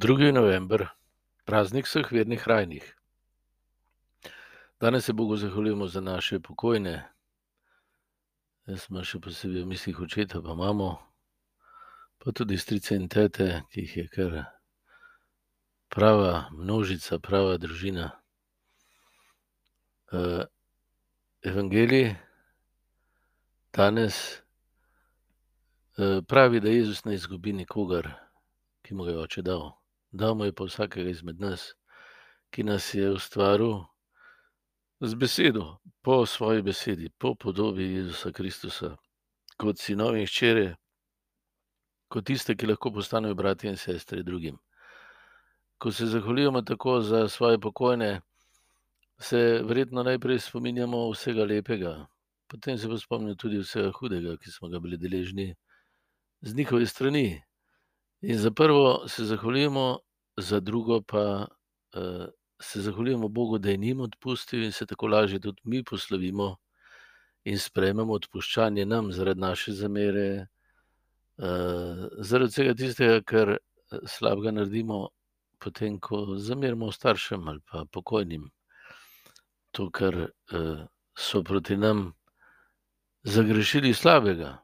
2. november, praznik vseh vernih rajnih. Danes se Bogu zahvaljujemo za naše pokojne. Jaz sem še posebej v mislih očeta, pa imamo, pa tudi strice in tete, ki jih je kar prava množica, prava družina. Uh, evangelij danes uh, pravi, da Jezus ne izgubi nikogar ki mu ga je oče dal. Dal mu je pa vsakega izmed nas, ki nas je ustvaril z besedo, po svoji besedi, po podobi Jezusa Kristusa, kot sinovi in hčere, kot tiste, ki lahko postanejo bratje in sestre drugim. Ko se zahvaljujemo tako za svoje pokojne, se verjetno najprej spominjamo vsega lepega, potem se pa spomnimo tudi vsega hudega, ki smo ga bili deležni z njihove strani. In za prvo se zahvaljujemo, za drugo pa uh, se zahvaljujemo Bogu, da je njim odpustil in se tako lažje tudi mi poslovimo in sprejmemo odpuščanje nam zaradi naše zamere, uh, zaradi vsega tistega, kar slabega naredimo, potem ko zamerimo staršem ali pa pokojnim. To, kar uh, so proti nam zagrešili slabega.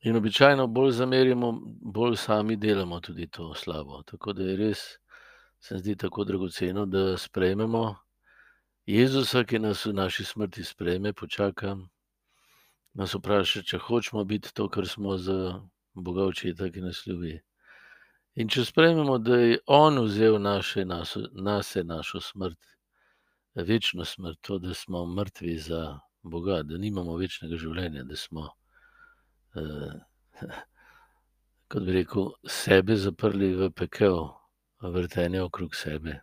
In običajno bolj zamerimo, bolj sami delamo tudi to slabo. Tako da je res, se mi zdi tako dragoceno, da sprejmemo Jezusa, ki nas v naši smrti sprejme, počaka, nas vpraša, če hočemo biti to, kar smo za Boga očeta, ki nas ljubi. In če sprejmemo, da je On vzel naše, naso, nase našo smrt, večno smrt, to, da smo mrtvi za Boga, da nimamo večnega življenja, da smo. Eh, kot bi rekel, sebe zaprli v pekel, vrtenje okrog sebe.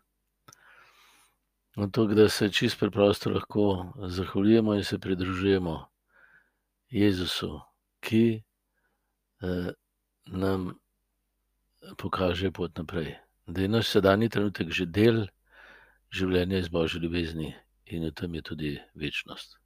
To, da se čist preprosto lahko zahvaljujemo in se pridružujemo Jezusu, ki eh, nam pokaže pot naprej. Da je naš sedanji trenutek že del življenja iz Božje ljubezni in v tem je tudi večnost.